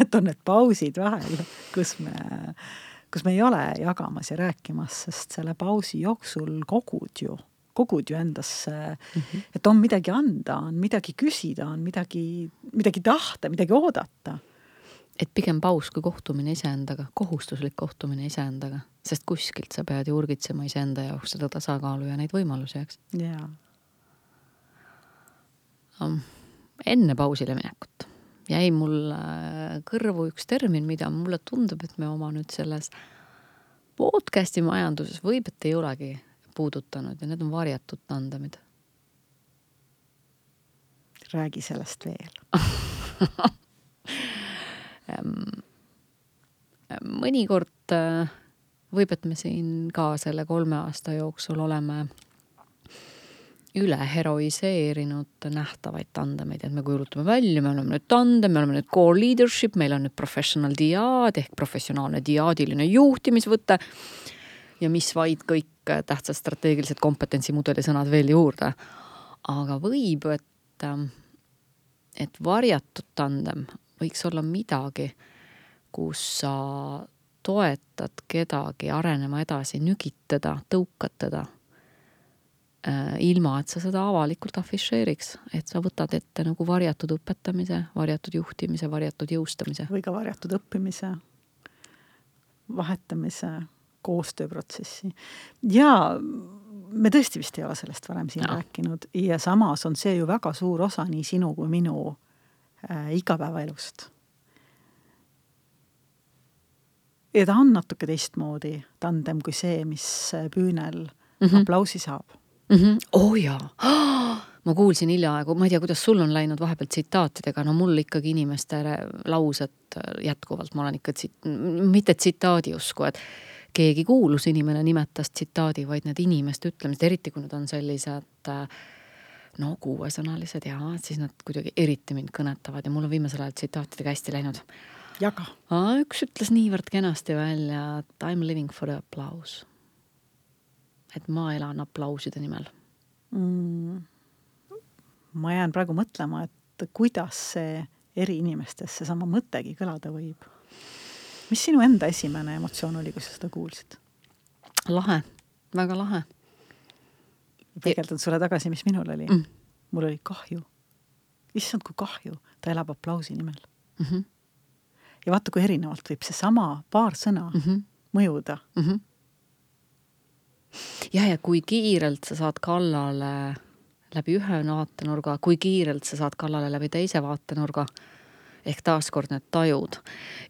et on need pausid vahel, kus me, kus me ei ole jagamas ja rääkimas, sest selle pausi jooksul kogud ju kogud ju endasse mm, -hmm. et on midagi anda, on midagi küsida, on midagi, midagi tahta, midagi oodata. et pigem paus kui kohtumine iseendaga, kohustuslik kohtumine iseendaga, sest kuskilt sa pead ju urgitsema iseenda jaoks seda tasakaalu ja neid võimalusi, eks. jaa. enne pausile minekut jäi mulle kõrvu üks termin, mida mulle tundub, et me oma nüüd selles podcast'i majanduses võib, et ei olegi puudutanud ja need on varjatud tandemid. räägi sellest veel mõnikord äh, võib, et me siin ka selle kolme aasta jooksul oleme üle heroiseerinud nähtavaid tandemeid, et me kujutame välja, me oleme nüüd tandem, me oleme nüüd core leadership, meil on nüüd professional diaad ehk professionaalne diaadiline juhtimisvõte ja mis vaid kõik tähtsad strateegilised kompetentsimudeli sõnad veel juurde. aga võib, et, ähm, et varjatud tandem võiks olla midagi, kus sa toetad kedagi arenema edasi, nügid teda, tõukad teda äh, ilma, et sa seda avalikult afišeeriks, et sa võtad ette nagu varjatud õpetamise, varjatud juhtimise, varjatud jõustamise. või ka varjatud õppimise, vahetamise koostööprotsessi. ja me tõesti vist ei ole sellest varem siin no. rääkinud ja samas on see ju väga suur osa nii sinu kui minu äh, igapäevaelust. ja ta on natuke teistmoodi tandem kui see, mis püünel mm -hmm. aplausi saab mm. -hmm. oo oh, jaa oh! ma kuulsin hiljaaegu, ma ei tea, kuidas sul on läinud vahepeal tsitaatidega, no mul ikkagi inimeste laused jätkuvalt, ma olen ikka tsit-, mitte tsitaadi usku, et keegi kuulus inimene nimetas tsitaadi, vaid need inimeste ütlemised, eriti kui need on sellised no kuuesõnalised ja siis nad kuidagi eriti mind kõnetavad ja mul on viimasel ajal tsitaatidega hästi läinud. jaga. üks ütles niivõrd kenasti välja, et I m living for the applause. et ma elan aplauside nimel mm.. ma jään praegu mõtlema, et kuidas see eri inimestes seesama mõttegi kõlada võib mis sinu enda esimene emotsioon oli, kui sa seda kuulsid? lahe, väga lahe. peegeldan sulle tagasi, mis minul oli mm.. mul oli kahju. issand, kui kahju, ta elab aplausi nimel mm. -hmm. ja vaata, kui erinevalt võib seesama paar sõna mm -hmm. mõjuda mm. -hmm. ja, ja kui kiirelt sa saad kallale läbi ühe vaatenurga, kui kiirelt sa saad kallale läbi teise vaatenurga ehk taaskord need tajud.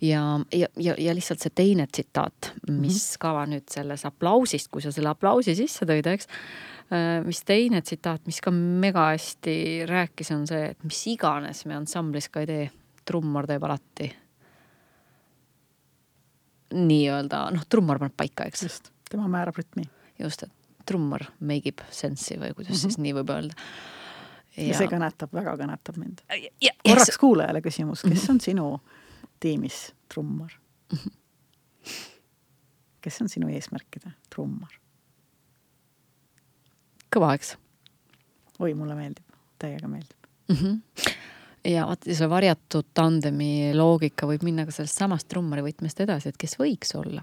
ja, ja, ja, ja lihtsalt see teine tsitaat, mis -hmm. ka nüüd selles aplausist, kui sa selle aplausi sisse tõid, eks, äh, mis teine tsitaat, mis ka mega hästi rääkis, on see, et mis iganes me ansamblis ka ei tee, trummar teeb alati nii-öelda, noh, trummar paneb paika, eks. just, tema määrab rütmi. just, et trummar make ib sense'i või kuidas mm -hmm. siis nii võib öelda ja see kõnetab, väga kõnetab mind. korraks yes. kuulajale küsimus, kes mhm. on sinu tiimis trummar? Mhm. kes on sinu eesmärkide trummar? kõva, eks? oi, mulle meeldib, täiega meeldib mm. -hmm. ja vaata, see varjatud tandemi loogika võib minna ka sellest samast trummari võtmest edasi, et kes võiks olla.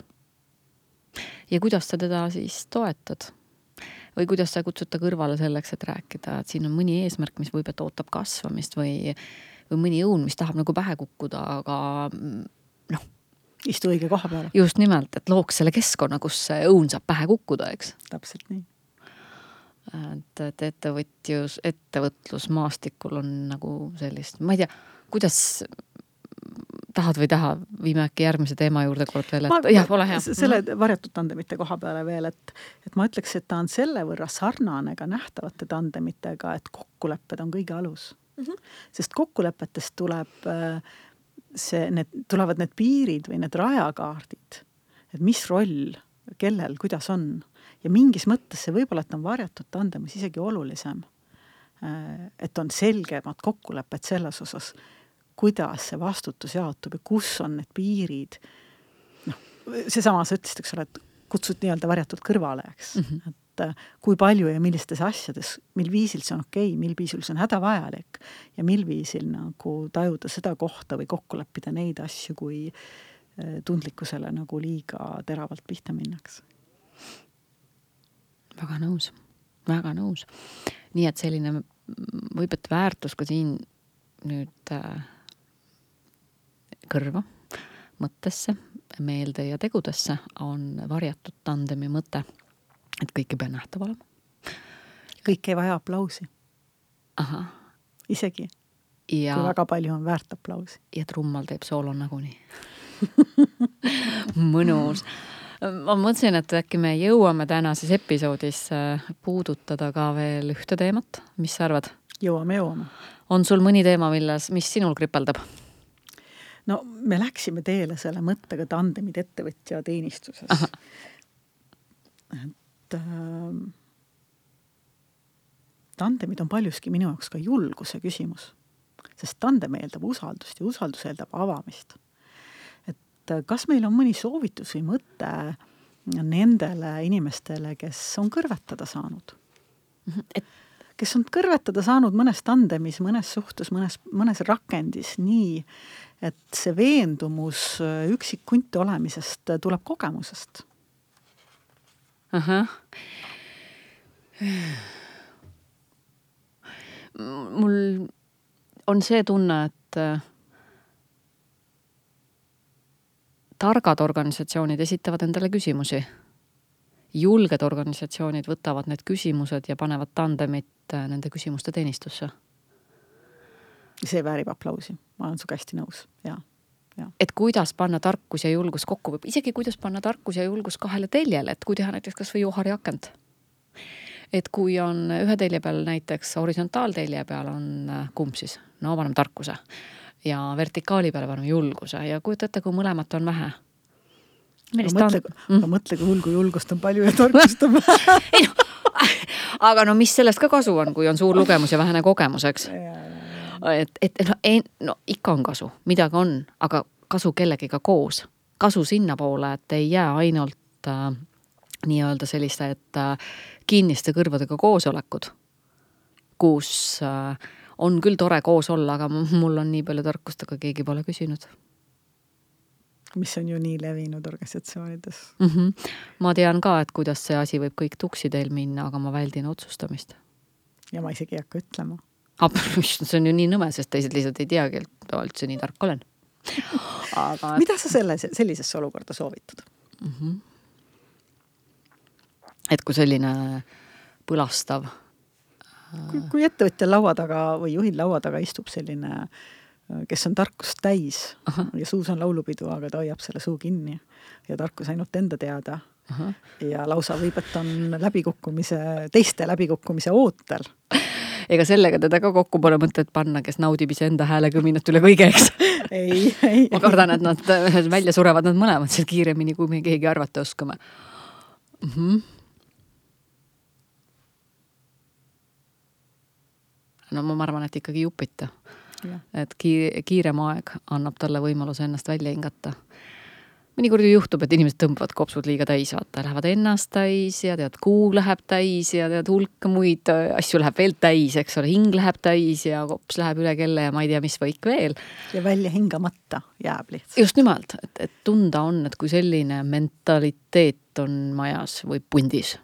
ja kuidas sa teda siis toetad või kuidas sa kutsud ta kõrvale selleks, et rääkida, et siin on mõni eesmärk, mis võib, et ootab kasvamist või, või mõni õun, mis tahab nagu pähe kukkuda, aga noh. istu õige koha peale. just nimelt, et looks selle keskkonna, kus see õun saab pähe kukkuda, eks. täpselt nii et, et ettevõtjus, ettevõtlusmaastikul on nagu sellist, ma ei tea, kuidas tahad või ei taha, viime äkki järgmise teema juurde kord veel, et jah, ole hea. selle mhm. varjatud tandemite koha peale veel, et, et ma ütleks, et ta on selle võrra sarnane ka nähtavate tandemitega, et kokkulepped on kõige alus mm. -hmm. sest kokkulepetest tuleb äh, see, need, tulevad need piirid või need rajakaardid, et mis roll, kellel, kuidas on. ja mingis mõttes see võib-olla, et on varjatud tandemis isegi olulisem et on selgemad kokkulepped selles osas, kuidas see vastutus jaotub ja kus on need piirid. noh, seesama, sa ütlesid, eks ole, et kutsud nii-öelda varjatult kõrvale, eks mm, -hmm. et äh, kui palju ja millistes asjades, mil viisil see on okei okay,, mil viisil see on hädavajalik ja mil viisil nagu tajuda seda kohta või kokku leppida neid asju, kui äh, tundlikkusele nagu liiga teravalt pihta minnakse. väga nõus, väga nõus. nii et selline võib, et väärtus ka siin nüüd äh, kõrva, mõttesse, meelde ja tegudesse on varjatud tandemi mõte, et kõik ei pea nähtav olema. kõik ei vaja aplausi. isegi ja, kui väga palju on väärt aplausi. ja trummal teeb soolo nagunii mõnus. ma mõtlesin, et äkki me jõuame tänases episoodis äh, puudutada ka veel ühte teemat, mis sa arvad? jõuame, jõuame. on sul mõni teema, milles, mis sinul kripeldab? No me läksime teele selle mõttega tandemid ettevõtja teenistuses. et äh, tandemid on paljuski minu jaoks ka julguse küsimus, sest tandem eeldab usaldust ja usaldus eeldab avamist. et äh, kas meil on mõni soovitus või mõte nendele inimestele, kes on kõrvetada saanud? et kes on kõrvetada saanud mõnes tandemis, mõnes suhtes, mõnes, mõnes rakendis nii, et see veendumus üksikkunti olemisest tuleb kogemusest. ahah. mul on see tunne, et äh, targad organisatsioonid esitavad endale küsimusi. Julged organisatsioonid võtavad need küsimused ja panevad tandemit nende küsimuste teenistusse? See väärib aplausi, ma olen sinuga hästi nõus, jaa. Ja. et kuidas panna tarkus ja julgus kokku või isegi kuidas panna tarkus ja julgus kahele teljele, et kui teha näiteks kasvõi Johari akent. et kui on ühe telje peal näiteks horisontaaltelje peal on äh, kumb siis, no paneme tarkuse. Ja vertikaali peale paneme julguse. Ja kujuta ette, kui mõlemat on vähe. Aga mõtle, mm. aga mõtle, kui hull, kui julgust on palju ja tarkust on vähe. Ei noh, aga no mis sellest ka kasu on, kui on suur lugemus ja vähene kogemus, eks? Et, et no, ei, no ikka on kasu, midagi on, aga kasu kellegiga koos. kasu sinnapoole, et ei jää ainult äh, nii-öelda sellised äh, kinniste kõrvadega koosolekud, kus äh, on küll tore koos olla, aga mul on nii palju tarkust, aga keegi pole küsinud mis on ju nii levinud organisatsioonides mm. -hmm. ma tean ka, et kuidas see asi võib kõik tuksi teel minna, aga ma väldin otsustamist. ja ma isegi ei hakka ütlema see on ju nii nõme, sest teised lihtsalt ei teagi, et ma üldse nii tark olen. aga. mida sa selles, sellisesse olukorda soovitad mm? -hmm. et kui selline põlastav. kui, kui ettevõtjal laua taga või juhil laua taga istub selline, kes on tarkust täis Aha. ja suus on laulupidu, aga ta hoiab selle suu kinni ja tarkus ainult enda teada. Aha. ja lausa võib, et on läbikukkumise, teiste läbikukkumise ootel ega sellega teda ka kokku pole mõtet panna, kes naudib iseenda häälekõminat üle kõige, eks ei, ei. ma kardan, et nad välja surevad nad mõlemad seal kiiremini, kui me keegi arvata oskame mm. -hmm. no ma arvan, et ikkagi jupita. Et kiire, kiirem aeg annab talle võimaluse ennast välja hingata mõnikord ju juhtub, et inimesed tõmbavad kopsud liiga täis, vaata, lähevad ennast täis ja tead, kuu läheb täis ja tead, hulk muid äh, asju läheb veel täis, eks ole, hing läheb täis ja kops läheb üle kelle ja ma ei tea, mis kõik veel. ja välja hingamata jääb lihtsalt. just nimelt, et, et tunda on, et kui selline mentaliteet on majas või pundis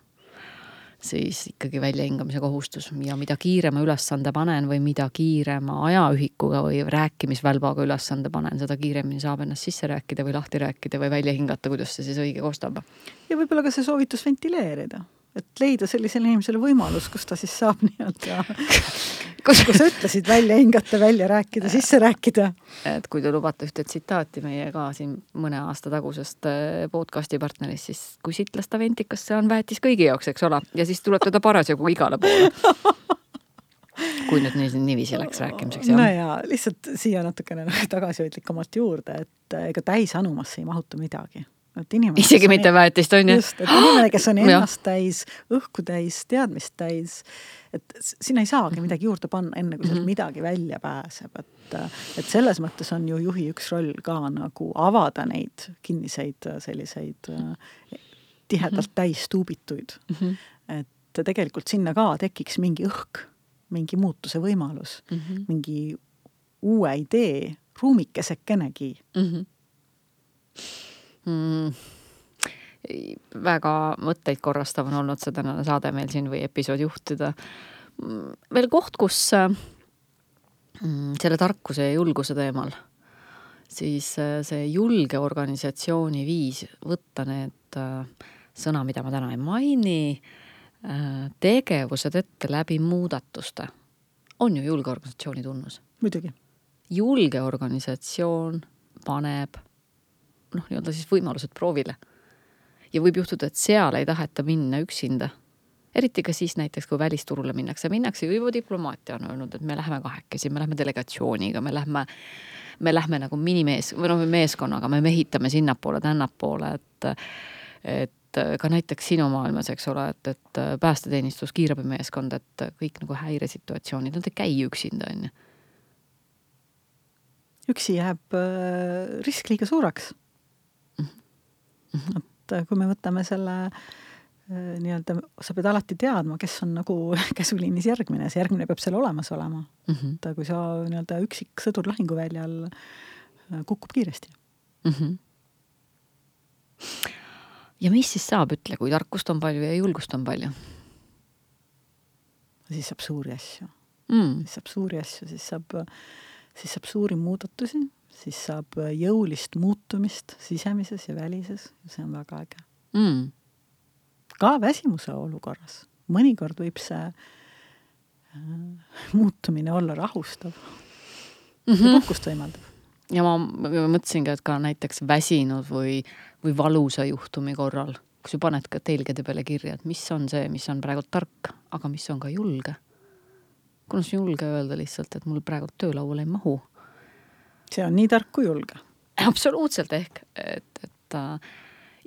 siis ikkagi väljahingamise kohustus ja mida kiirema ülesande panen või mida kiirema ajaühikuga või rääkimisvälbaga ülesande panen, seda kiiremini saab ennast sisse rääkida või lahti rääkida või välja hingata, kuidas see siis õige kostab. ja võib-olla ka see soovitus ventileerida et leida sellisele inimesele võimalus, kus ta siis saab nii-öelda, kus, kus sa ütlesid, välja hingata, välja rääkida, sisse rääkida. et kui te lubate ühte tsitaati meie ka siin mõne aasta tagusest äh, podcast'i partnerist, siis kui sitlasta ventikas, see on väetis kõigi jaoks, eks ole, ja siis tuleb teda parasjagu igale poole kui nüüd nii, niiviisi läks rääkimiseks. no ja lihtsalt siia natukene tagasihoidlikumalt juurde, et ega täisanumasse ei mahuta midagi et inimene isegi mitte väetist on ju. Just, et inimene, kes on ennast täis, õhku täis, teadmist täis, et sinna ei saagi midagi juurde panna, enne kui sealt Mhm. midagi välja pääseb, et et selles mõttes on ju juhi üks roll ka nagu avada neid kinniseid selliseid äh, tihedalt täis tuubituid, Mhm, et tegelikult sinna ka tekiks mingi õhk, mingi muutuse võimalus, mhm, mingi uue idee, ruumikesekenegi. mhm. Mm. väga mõtteid korrastav on olnud see tänane saade meil siin või episood juhtida. Mm, veel koht, kus äh, mm, selle tarkuse ja julguse teemal, siis äh, see julge organisatsiooni viis võtta need äh, sõna, mida ma täna ei maini, tegevused ette läbi muudatuste, on ju julge organisatsiooni tunnus muidugi, julge organisatsioon paneb noh, nii-öelda siis võimalused proovile. ja võib juhtuda, et seal ei taheta minna üksinda. eriti ka siis näiteks, kui välisturule minnakse, minnakse ju juba diplomaatia on öelnud, et me läheme kahekesi, me läheme delegatsiooniga, me lähme, me lähme nagu minimees või noh, meeskonnaga, me mehitame sinnapoole, tännapoole, et et ka näiteks sinu maailmas, eks ole, et, et päästeteenistus, kiirabimeeskond, et kõik nagu häiresituatsioonid, nad ei käi üksinda, onju üksi jääb äh, risk liiga suureks. Et äh, kui me võtame selle äh, nii-öelda, sa pead alati teadma, kes on nagu käsuliinis järgmine, see järgmine peab seal olemas olema. mm. -hmm. et kui sa nii-öelda üksik sõdur lahinguväljal äh, kukub kiiresti. mm. -hmm. ja mis siis saab, ütle, kui tarkust on palju ja julgust on palju siis saab suuri asju, mm.? siis saab suuri asju, siis saab, siis saab suuri muudatusi, siis saab jõulist muutumist sisemises ja välises ja see on väga äge. Mm. ka väsimuse olukorras, mõnikord võib see äh, muutumine olla rahustav Mm ja -hmm. puhkust võimaldav. ja ma ma mõtlesingi, et ka näiteks väsinud või, või valusa juhtumi korral, kui sa paned ka telgede peale kirja, et mis on see, mis on praegu tark, aga mis on ka julge. kuna see on julge öelda lihtsalt, et mul praegu töölauale ei mahu see on nii tark kui julge. absoluutselt ehk, et, et äh,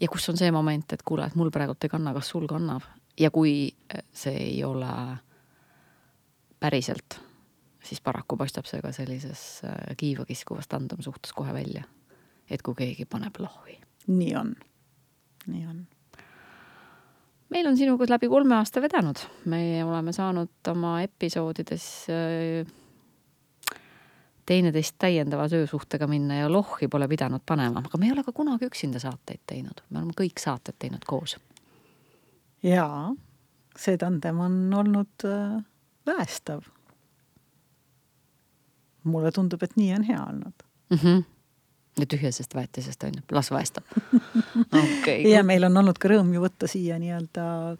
ja kus on see moment, et kuule, et mul praegult ei kanna, kas sul kannab ja kui see ei ole päriselt, siis paraku paistab see ka sellises äh, kiiva kiskuvas tandem suhtes kohe välja. et kui keegi paneb lohvi. nii on, nii on. meil on sinuga läbi kolme aasta vedanud, me oleme saanud oma episoodides äh, teineteist täiendava töösuhtega minna ja lohhi pole pidanud panema, aga me ei ole ka kunagi üksinda saateid teinud, me oleme kõik saated teinud koos. jaa, see tandem on olnud äh, väestav. mulle tundub, et nii on hea olnud. mm. -hmm. ja tühjasest väetisest on ju, las väestab. okei. ja meil on olnud ka rõõm ju võtta siia nii-öelda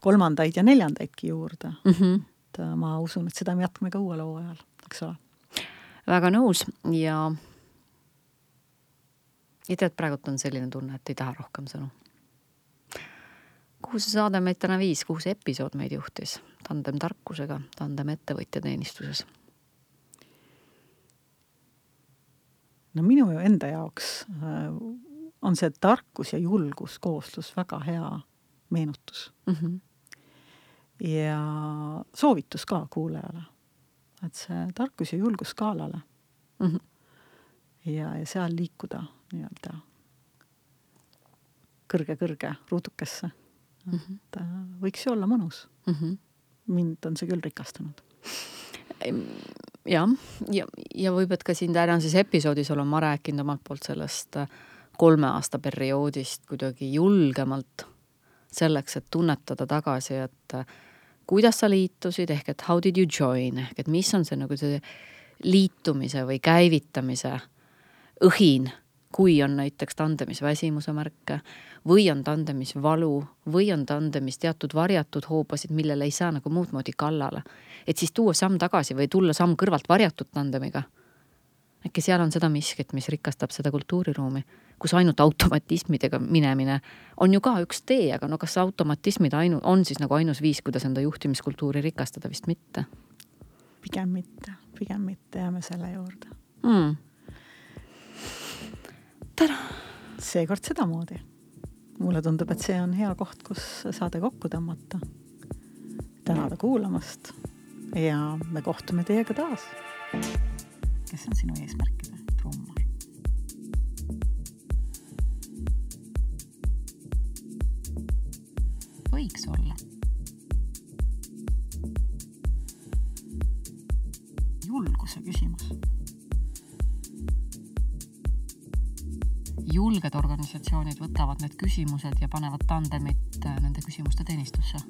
kolmandaid ja neljandaidki juurde. mm. -hmm. et äh, ma usun, et seda me jätkame ka uuel hooajal, eks ole. Väga nõus ja. ja tead, praegult on selline tunne, et ei taha rohkem sõnu. kuhu see saade meid täna viis, kuhu see episood meid juhtis? tandem tarkusega, tandem ettevõtja teenistuses. no minu enda jaoks äh, on see tarkus ja julgus kooslus väga hea meenutus mm. -hmm. ja soovitus ka kuulajale, et see tarkus ja julgus skaalale Mm -hmm. ja, ja seal liikuda nii-öelda kõrge-kõrge ruudukesse Mm -hmm. et äh, võiks ju olla mõnus. Mm -hmm. mind on see küll rikastanud. jah, ja, ja võib, et ka siin tänases episoodis olen ma rääkinud omalt poolt sellest äh, kolme aasta perioodist kuidagi julgemalt selleks, et tunnetada tagasi, et äh, kuidas sa liitusid ehk et how did you join ehk et mis on see nagu see liitumise või käivitamise õhin, kui on näiteks tandemis väsimuse märke või on tandemis valu või on tandemis teatud varjatud hoobasid, millele ei saa nagu muud moodi kallale. et siis tuua samm tagasi või tulla samm kõrvalt varjatud tandemiga. äkki seal on seda miskit, mis rikastab seda kultuuriruumi, kus ainult automatismidega minemine on ju ka üks tee, aga no kas automatismid ainu-, on siis nagu ainus viis, kuidas enda juhtimiskultuuri rikastada, vist mitte pigem mitte, pigem mitte, jääme selle juurde mm.. seekord sedamoodi. mulle tundub, et see on hea koht, kus saade kokku tõmmata. tänada kuulamast ja me kohtume teiega taas. kes on sinu eesmärkide trummar? Võiks olla. julguse küsimus. julged organisatsioonid võtavad need küsimused ja panevad tandemit nende küsimuste teenistusse